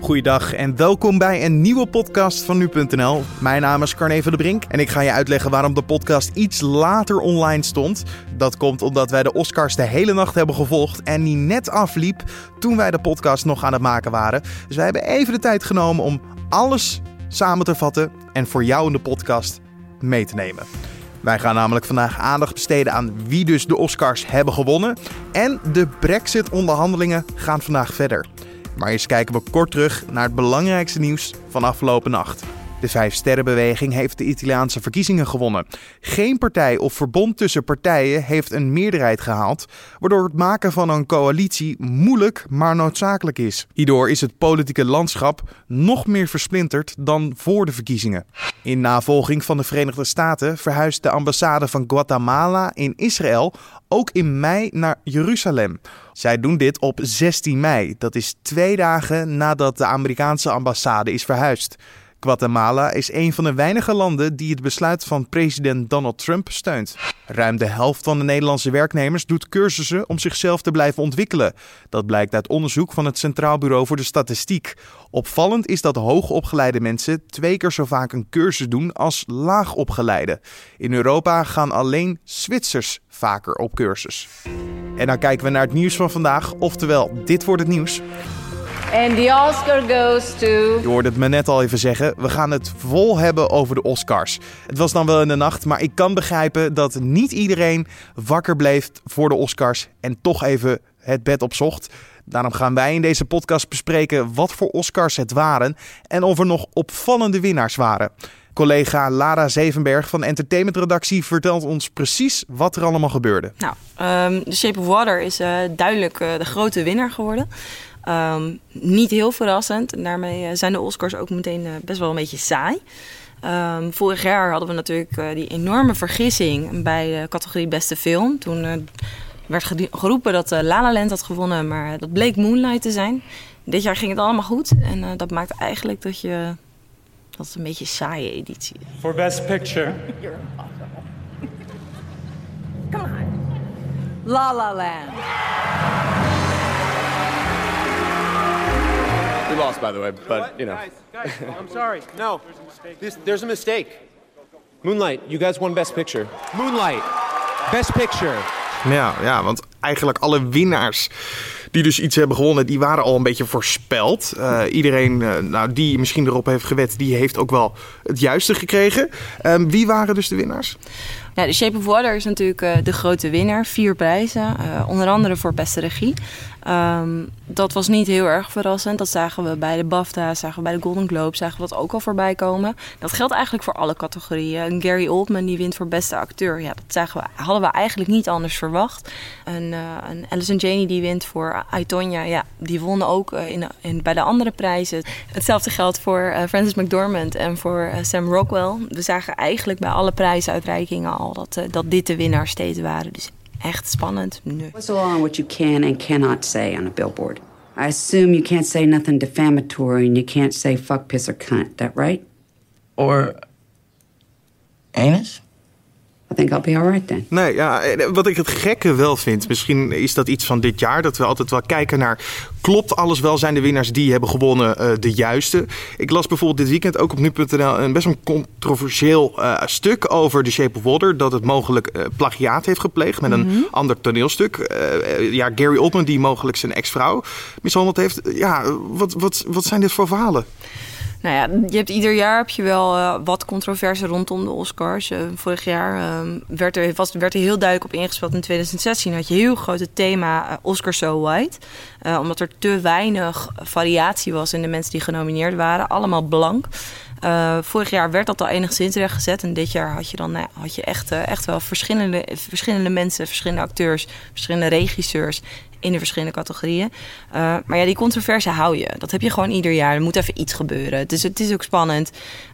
Goeiedag en welkom bij een nieuwe podcast van nu.nl. Mijn naam is Carne van de Brink en ik ga je uitleggen waarom de podcast iets later online stond. Dat komt omdat wij de Oscars de hele nacht hebben gevolgd en die net afliep toen wij de podcast nog aan het maken waren. Dus wij hebben even de tijd genomen om alles samen te vatten en voor jou in de podcast mee te nemen. Wij gaan namelijk vandaag aandacht besteden aan wie dus de Oscars hebben gewonnen. En de Brexit-onderhandelingen gaan vandaag verder. Maar eerst kijken we kort terug naar het belangrijkste nieuws van afgelopen nacht. De Vijfsterrenbeweging heeft de Italiaanse verkiezingen gewonnen. Geen partij of verbond tussen partijen heeft een meerderheid gehaald, waardoor het maken van een coalitie moeilijk maar noodzakelijk is. Hierdoor is het politieke landschap nog meer versplinterd dan voor de verkiezingen. In navolging van de Verenigde Staten verhuist de ambassade van Guatemala in Israël ook in mei naar Jeruzalem. Zij doen dit op 16 mei. Dat is twee dagen nadat de Amerikaanse ambassade is verhuisd. Guatemala is een van de weinige landen die het besluit van president Donald Trump steunt. Ruim de helft van de Nederlandse werknemers doet cursussen om zichzelf te blijven ontwikkelen. Dat blijkt uit onderzoek van het Centraal Bureau voor de Statistiek. Opvallend is dat hoogopgeleide mensen twee keer zo vaak een cursus doen als laagopgeleide. In Europa gaan alleen Zwitsers vaker op cursus. En dan kijken we naar het nieuws van vandaag, oftewel dit wordt het nieuws. And the Oscar goes to. Je hoorde het me net al even zeggen. We gaan het vol hebben over de Oscars. Het was dan wel in de nacht, maar ik kan begrijpen dat niet iedereen wakker bleef voor de Oscars en toch even het bed opzocht. Daarom gaan wij in deze podcast bespreken wat voor Oscars het waren en of er nog opvallende winnaars waren. Collega Lara Zevenberg van de entertainmentredactie vertelt ons precies wat er allemaal gebeurde. Nou, um, The Shape of Water is uh, duidelijk uh, de grote winnaar geworden. Um, niet heel verrassend. En daarmee uh, zijn de Oscars ook meteen best wel een beetje saai. Um, vorig jaar hadden we natuurlijk die enorme vergissing bij de categorie beste film. Toen werd geroepen dat La La Land had gewonnen, maar dat bleek Moonlight te zijn. Dit jaar ging het allemaal goed en dat maakt eigenlijk dat je dat is een beetje een saaie editie. For Best Picture. You're impossible. Come on. La La Land. We lost, by the way, but you know. Guys, guys, I'm sorry. No, this, there's a mistake. Moonlight, you guys won Best Picture. Moonlight, Best Picture. Ja, ja, want eigenlijk alle winnaars die dus iets hebben gewonnen, die waren al een beetje voorspeld. Uh, iedereen uh, nou, die misschien erop heeft gewet, die heeft ook wel het juiste gekregen. Um, wie waren dus de winnaars? The Shape of Water is natuurlijk uh, de grote winnaar. Vier prijzen, onder andere voor beste regie. Um, dat was niet heel erg verrassend. Dat zagen we bij de BAFTA, zagen we bij de Golden Globe, zagen we dat ook al voorbij komen. Dat geldt eigenlijk voor alle categorieën. Gary Oldman die wint voor beste acteur. Ja, dat zagen we, hadden we eigenlijk niet anders verwacht. Uh, en Alison Janney die wint voor Aitonia. Ja, die won ook uh, in, in, bij de andere prijzen. Hetzelfde geldt voor uh, Frances McDormand en voor Sam Rockwell. We zagen eigenlijk bij alle prijsuitreikingen al dat, dat dit de winnaars steeds waren. Dus echt spannend. Nee. What's law on what you can and cannot say on a billboard? I assume you can't say nothing defamatory and you can't say fuck, piss, or cunt. That right? Or anus? I think I'll be alright then. Nee, ja, wat ik het gekke wel vind, misschien is dat iets van dit jaar, dat we altijd wel kijken naar, klopt alles wel, zijn de winnaars die hebben gewonnen uh, de juiste? Ik las bijvoorbeeld dit weekend ook op nu.nl een best wel controversieel uh, stuk over The Shape of Water, dat het mogelijk uh, plagiaat heeft gepleegd met een mm -hmm. ander toneelstuk. ja, Gary Oldman die mogelijk zijn ex-vrouw mishandeld heeft. Ja, wat, wat, wat zijn dit voor verhalen? Nou ja, je hebt ieder jaar heb je wel uh, wat controverse rondom de Oscars. Uh, vorig jaar uh, werd, er, was, werd er heel duidelijk op ingespeeld. In 2016 had je heel groot het thema Oscar So White. omdat er te weinig variatie was in de mensen die genomineerd waren. Allemaal blank. Vorig jaar werd dat al enigszins rechtgezet. En dit jaar had je dan nou, had je echt, echt wel verschillende, verschillende mensen, verschillende acteurs, verschillende regisseurs in de verschillende categorieën. Uh, maar ja, die controverse hou je. Dat heb je gewoon ieder jaar. Er moet even iets gebeuren. Dus het is ook spannend.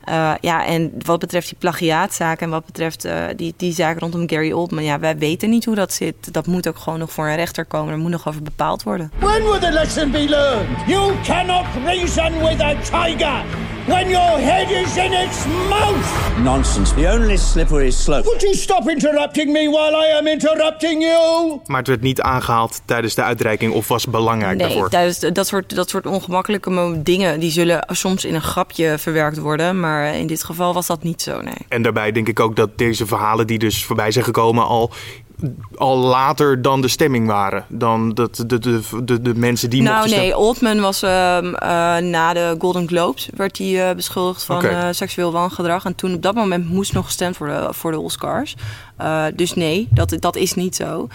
Uh, ja, en wat betreft die plagiaatzaak en wat betreft uh, die, die zaak rondom Gary Oldman, ja, wij weten niet hoe dat zit. Dat moet ook gewoon nog voor een rechter komen. Er moet nog over bepaald worden. When will the lesson be learned? You cannot reason with a tiger when your head is in its mouth. Nonsense. The only slippery slope. Would you stop interrupting me while I am interrupting you? Maar het werd niet aangehaald tijdens de uitreiking of was belangrijk Nee, daarvoor? tijdens de- dat soort, dat soort ongemakkelijke dingen... die zullen soms in een grapje verwerkt worden. Maar in dit geval was dat niet zo, nee. En daarbij denk ik ook dat deze verhalen die dus voorbij zijn gekomen al, al later dan de stemming waren. Dan dat de, de, de, de mensen die nou mochten nee. Oldman was ehm, eh, na de Golden Globes... werd hij eh, beschuldigd van eh, seksueel wangedrag. En toen op dat moment moest nog gestemd worden voor de Oscars. Dus nee, dat, dat is niet zo.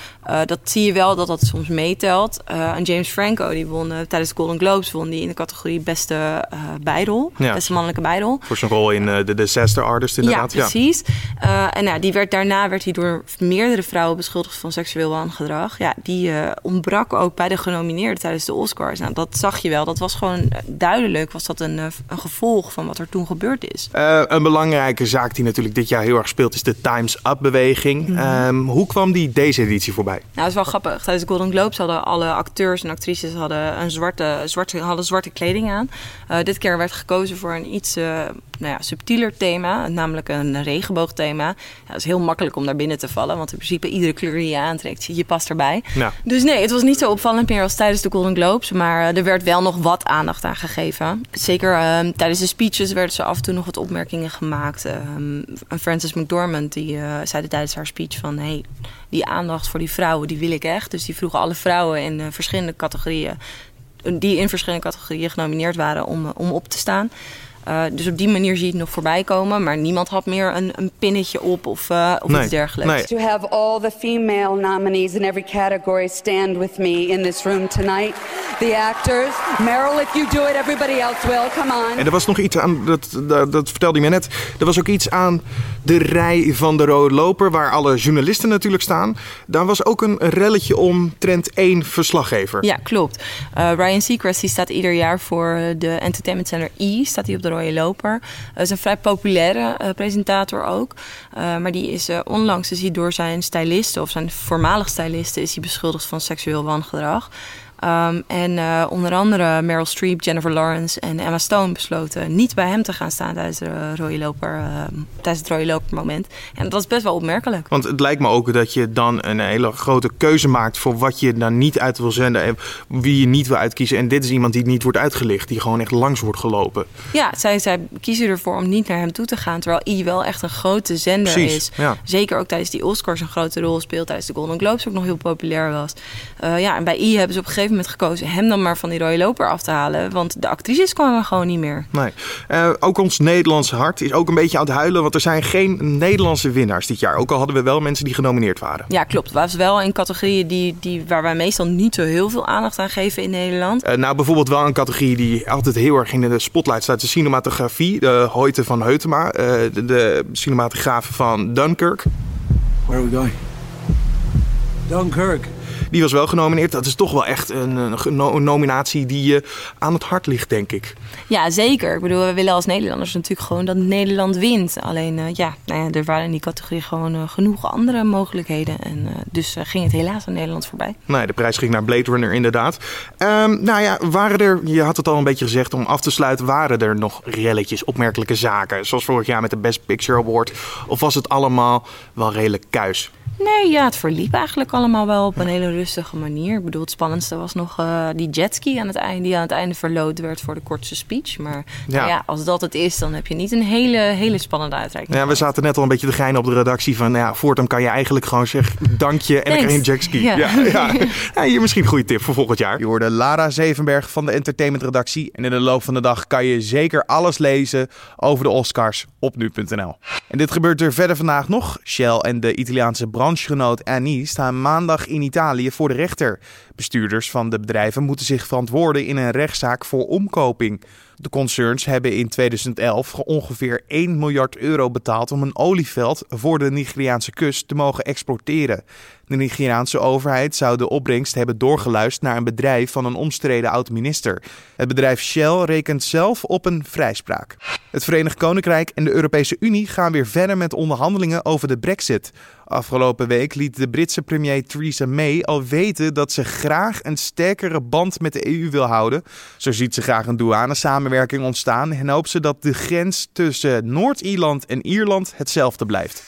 Dat zie je wel dat dat soms meetelt. En James Franco, die won tijdens de Golden Globes... won die in de categorie beste bijrol. Ja. Beste mannelijke bijrol. Voor zijn rol in de Disaster Artist inderdaad. Ja, precies. Eh, en nou, die werd, daarna werd hij door meerdere vrouwen beschuldigd van seksueel wangedrag. Ja, die eh, ontbrak ook bij de genomineerden tijdens de Oscars. Nou, dat zag je wel. Dat was gewoon eh, duidelijk, was dat een, eh, een gevolg van wat er toen gebeurd is. Een belangrijke zaak die natuurlijk dit jaar heel erg speelt is de Times Up-beweging. Mhm. Ehm, hoe kwam die deze editie voorbij? Nou, dat is wel grappig. Tijdens de Golden Globes hadden alle acteurs en actrices hadden een zwarte, zwarte, hadden zwarte kleding aan. Dit keer werd gekozen voor een iets nou ja, subtieler thema, namelijk een regenboogthema. Ja, dat is heel makkelijk om daar binnen te vallen, want in principe iedere kleur die je aantrekt, je past erbij. Ja. Dus nee, het was niet zo opvallend meer als tijdens de Golden Globes. Maar eh, er werd wel nog wat aandacht aan gegeven. Zeker ehm, tijdens de speeches werden ze af en toe nog wat opmerkingen gemaakt. Ehm, Frances McDormand die uh, zei tijdens haar speech van... Hey, die aandacht voor die vrouwen, die wil ik echt. Dus die vroegen alle vrouwen in uh, verschillende categorieën... die in verschillende categorieën genomineerd waren om, om op te staan... Uh, dus op die manier zie je het nog voorbij komen. Maar niemand had meer een, een pinnetje op of, uh, of nee, iets dergelijks. Nee. To have all the female nominees in every category stand with me in this room tonight. The actors. Meryl, if you do it, everybody else will. Come on. En er was nog iets aan, dat, dat, dat vertelde je me net. Er was ook iets aan de rij van de rode loper, waar alle journalisten natuurlijk staan. Daar was ook een relletje om trend 1 verslaggever. Ja, klopt. Uh, Ryan Seacrest die staat ieder jaar voor de entertainment center E. Staat hij op de rode loper. Dat is een vrij populaire uh, presentator ook. Uh, maar die is uh, onlangs is hij door zijn stylisten of zijn voormalig stylisten is hij beschuldigd van seksueel wangedrag. Um, en uh, onder andere Meryl Streep, Jennifer Lawrence en Emma Stone besloten niet bij hem te gaan staan tijdens, de rode loper, uh, tijdens het rode loper moment. En dat is best wel opmerkelijk. Want het lijkt me ook dat je dan een hele grote keuze maakt voor wat je dan niet uit wil zenden en wie je niet wil uitkiezen. En dit is iemand die niet wordt uitgelicht, die gewoon echt langs wordt gelopen. Ja, zij, zij kiezen ervoor om niet naar hem toe te gaan, terwijl I wel echt een grote zender Precies, is. Ja. Zeker ook tijdens die Oscars een grote rol speelt, tijdens de Golden Globes ook nog heel populair was. Uh, ja, en bij I hebben ze op een gegeven moment gekozen hem dan maar van die rode loper af te halen. Want de actrices kwamen gewoon niet meer. Nee. Uh, ook ons Nederlandse hart is ook een beetje aan het huilen. Want er zijn geen Nederlandse winnaars dit jaar. Ook al hadden we wel mensen die genomineerd waren. Ja, klopt. Het was wel in categorieën die, die, waar wij meestal niet zo heel veel aandacht aan geven in Nederland. Uh, nou, bijvoorbeeld wel een categorie die altijd heel erg in de spotlight staat. De cinematografie. De Hoyte van Heutema. Uh, de, de cinematograaf van Dunkirk. Where are we going? Dunkirk. Die was wel genomineerd. Dat is toch wel echt een, een nominatie die je aan het hart ligt, denk ik. Ja, zeker. Ik bedoel, we willen als Nederlanders natuurlijk gewoon dat Nederland wint. Alleen, uh, ja, nou ja, er waren in die categorie gewoon uh, genoeg andere mogelijkheden. En uh, dus ging het helaas aan Nederland voorbij. Nee, de prijs ging naar Blade Runner inderdaad. Um, nou ja, waren er, je had het al een beetje gezegd, om af te sluiten, waren er nog relletjes, opmerkelijke zaken? Zoals vorig jaar met de Best Picture Award. Of was het allemaal wel redelijk kuis? Nee, ja, het verliep eigenlijk allemaal wel op een hele rustige manier. Ik bedoel, het spannendste was nog uh, die jetski aan het einde, die aan het einde verloot werd voor de kortste speech. Maar ja. Nou ja. als dat het is, dan heb je niet een hele, hele spannende uitreiking. Ja, we zaten net al een beetje te geinen op de redactie van, nou ja, voortaan kan je eigenlijk gewoon zeggen, dank je en dan krijg je een jetski. Ja. Ja, ja. ja, hier misschien een goede tip voor volgend jaar. Je hoorde Lara Zevenberg van de entertainmentredactie. En in de loop van de dag kan je zeker alles lezen over de Oscars op nu.nl. En dit gebeurt er verder vandaag nog. Shell en de Italiaanse branchegenoot Annie staan maandag in Italië voor de rechter. Bestuurders van de bedrijven moeten zich verantwoorden in een rechtszaak voor omkoping. De concerns hebben in 2011 ongeveer 1 miljard euro betaald om een olieveld voor de Nigeriaanse kust te mogen exporteren. De Nigeriaanse overheid zou de opbrengst hebben doorgeluisterd naar een bedrijf van een omstreden oud-minister. Het bedrijf Shell rekent zelf op een vrijspraak. Het Verenigd Koninkrijk en de Europese Unie gaan weer verder met onderhandelingen over de Brexit. Afgelopen week liet de Britse premier Theresa May al weten dat ze graag een sterkere band met de EU wil houden. Zo ziet ze graag een douanesamenwerking ontstaan en hoopt ze dat de grens tussen Noord-Ierland en Ierland hetzelfde blijft.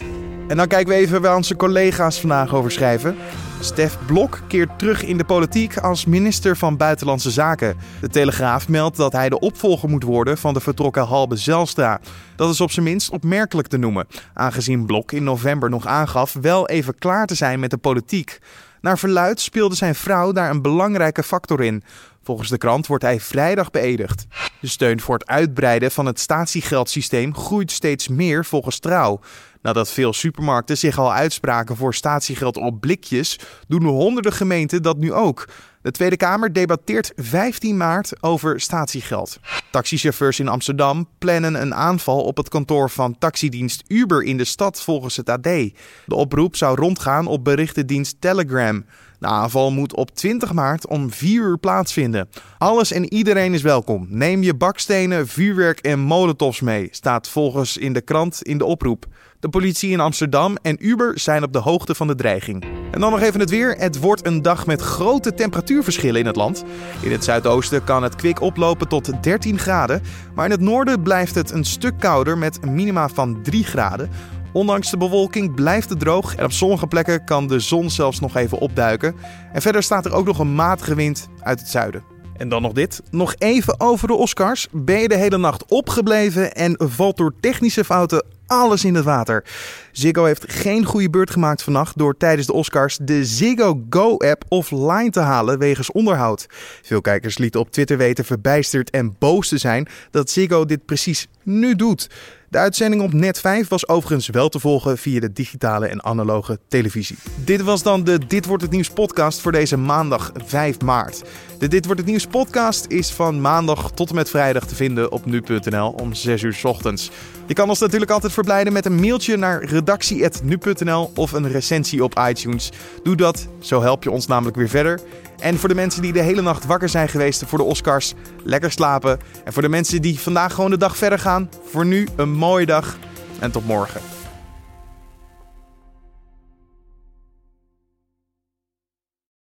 En dan kijken we even waar onze collega's vandaag over schrijven. Stef Blok keert terug in de politiek als minister van Buitenlandse Zaken. De Telegraaf meldt dat hij de opvolger moet worden van de vertrokken Halbe Zelstra. Dat is op zijn minst opmerkelijk te noemen, aangezien Blok in november nog aangaf wel even klaar te zijn met de politiek. Naar verluid speelde zijn vrouw daar een belangrijke factor in. Volgens de krant wordt hij vrijdag beëdigd. De steun voor het uitbreiden van het statiegeldsysteem groeit steeds meer volgens trouw. Nadat veel supermarkten zich al uitspraken voor statiegeld op blikjes, doen honderden gemeenten dat nu ook. De Tweede Kamer debatteert 15 maart over statiegeld. Taxichauffeurs in Amsterdam plannen een aanval op het kantoor van taxidienst Uber in de stad volgens het AD. De oproep zou rondgaan op berichtendienst Telegram. De aanval moet op 20 maart om 4 uur plaatsvinden. Alles en iedereen is welkom. Neem je bakstenen, vuurwerk en molotovs mee, staat volgens in de krant in de oproep. De politie in Amsterdam en Uber zijn op de hoogte van de dreiging. En dan nog even het weer. Het wordt een dag met grote temperatuurverschillen in het land. In het zuidoosten kan het kwik oplopen tot 13 graden. Maar in het noorden blijft het een stuk kouder met een minima van 3 graden. Ondanks de bewolking blijft het droog en op sommige plekken kan de zon zelfs nog even opduiken. En verder staat er ook nog een matige wind uit het zuiden. En dan nog dit. Nog even over de Oscars. Ben je de hele nacht opgebleven en valt door technische fouten alles in het water? Ziggo heeft geen goede beurt gemaakt vannacht door tijdens de Oscars de Ziggo Go-app offline te halen wegens onderhoud. Veel kijkers lieten op Twitter weten verbijsterd en boos te zijn dat Ziggo dit precies nu doet. De uitzending op Net 5 was overigens wel te volgen via de digitale en analoge televisie. Dit was dan de Dit wordt het nieuws podcast voor deze maandag 5 maart. De Dit wordt het nieuws podcast is van maandag tot en met vrijdag te vinden op nu.nl om 6 uur ochtends. Je kan ons natuurlijk altijd verblijden met een mailtje naar redactie.nu.nl of een recensie op iTunes. Doe dat, zo help je ons namelijk weer verder. En voor de mensen die de hele nacht wakker zijn geweest voor de Oscars, lekker slapen. En voor de mensen die vandaag gewoon de dag verder gaan, voor nu een mooie dag en tot morgen.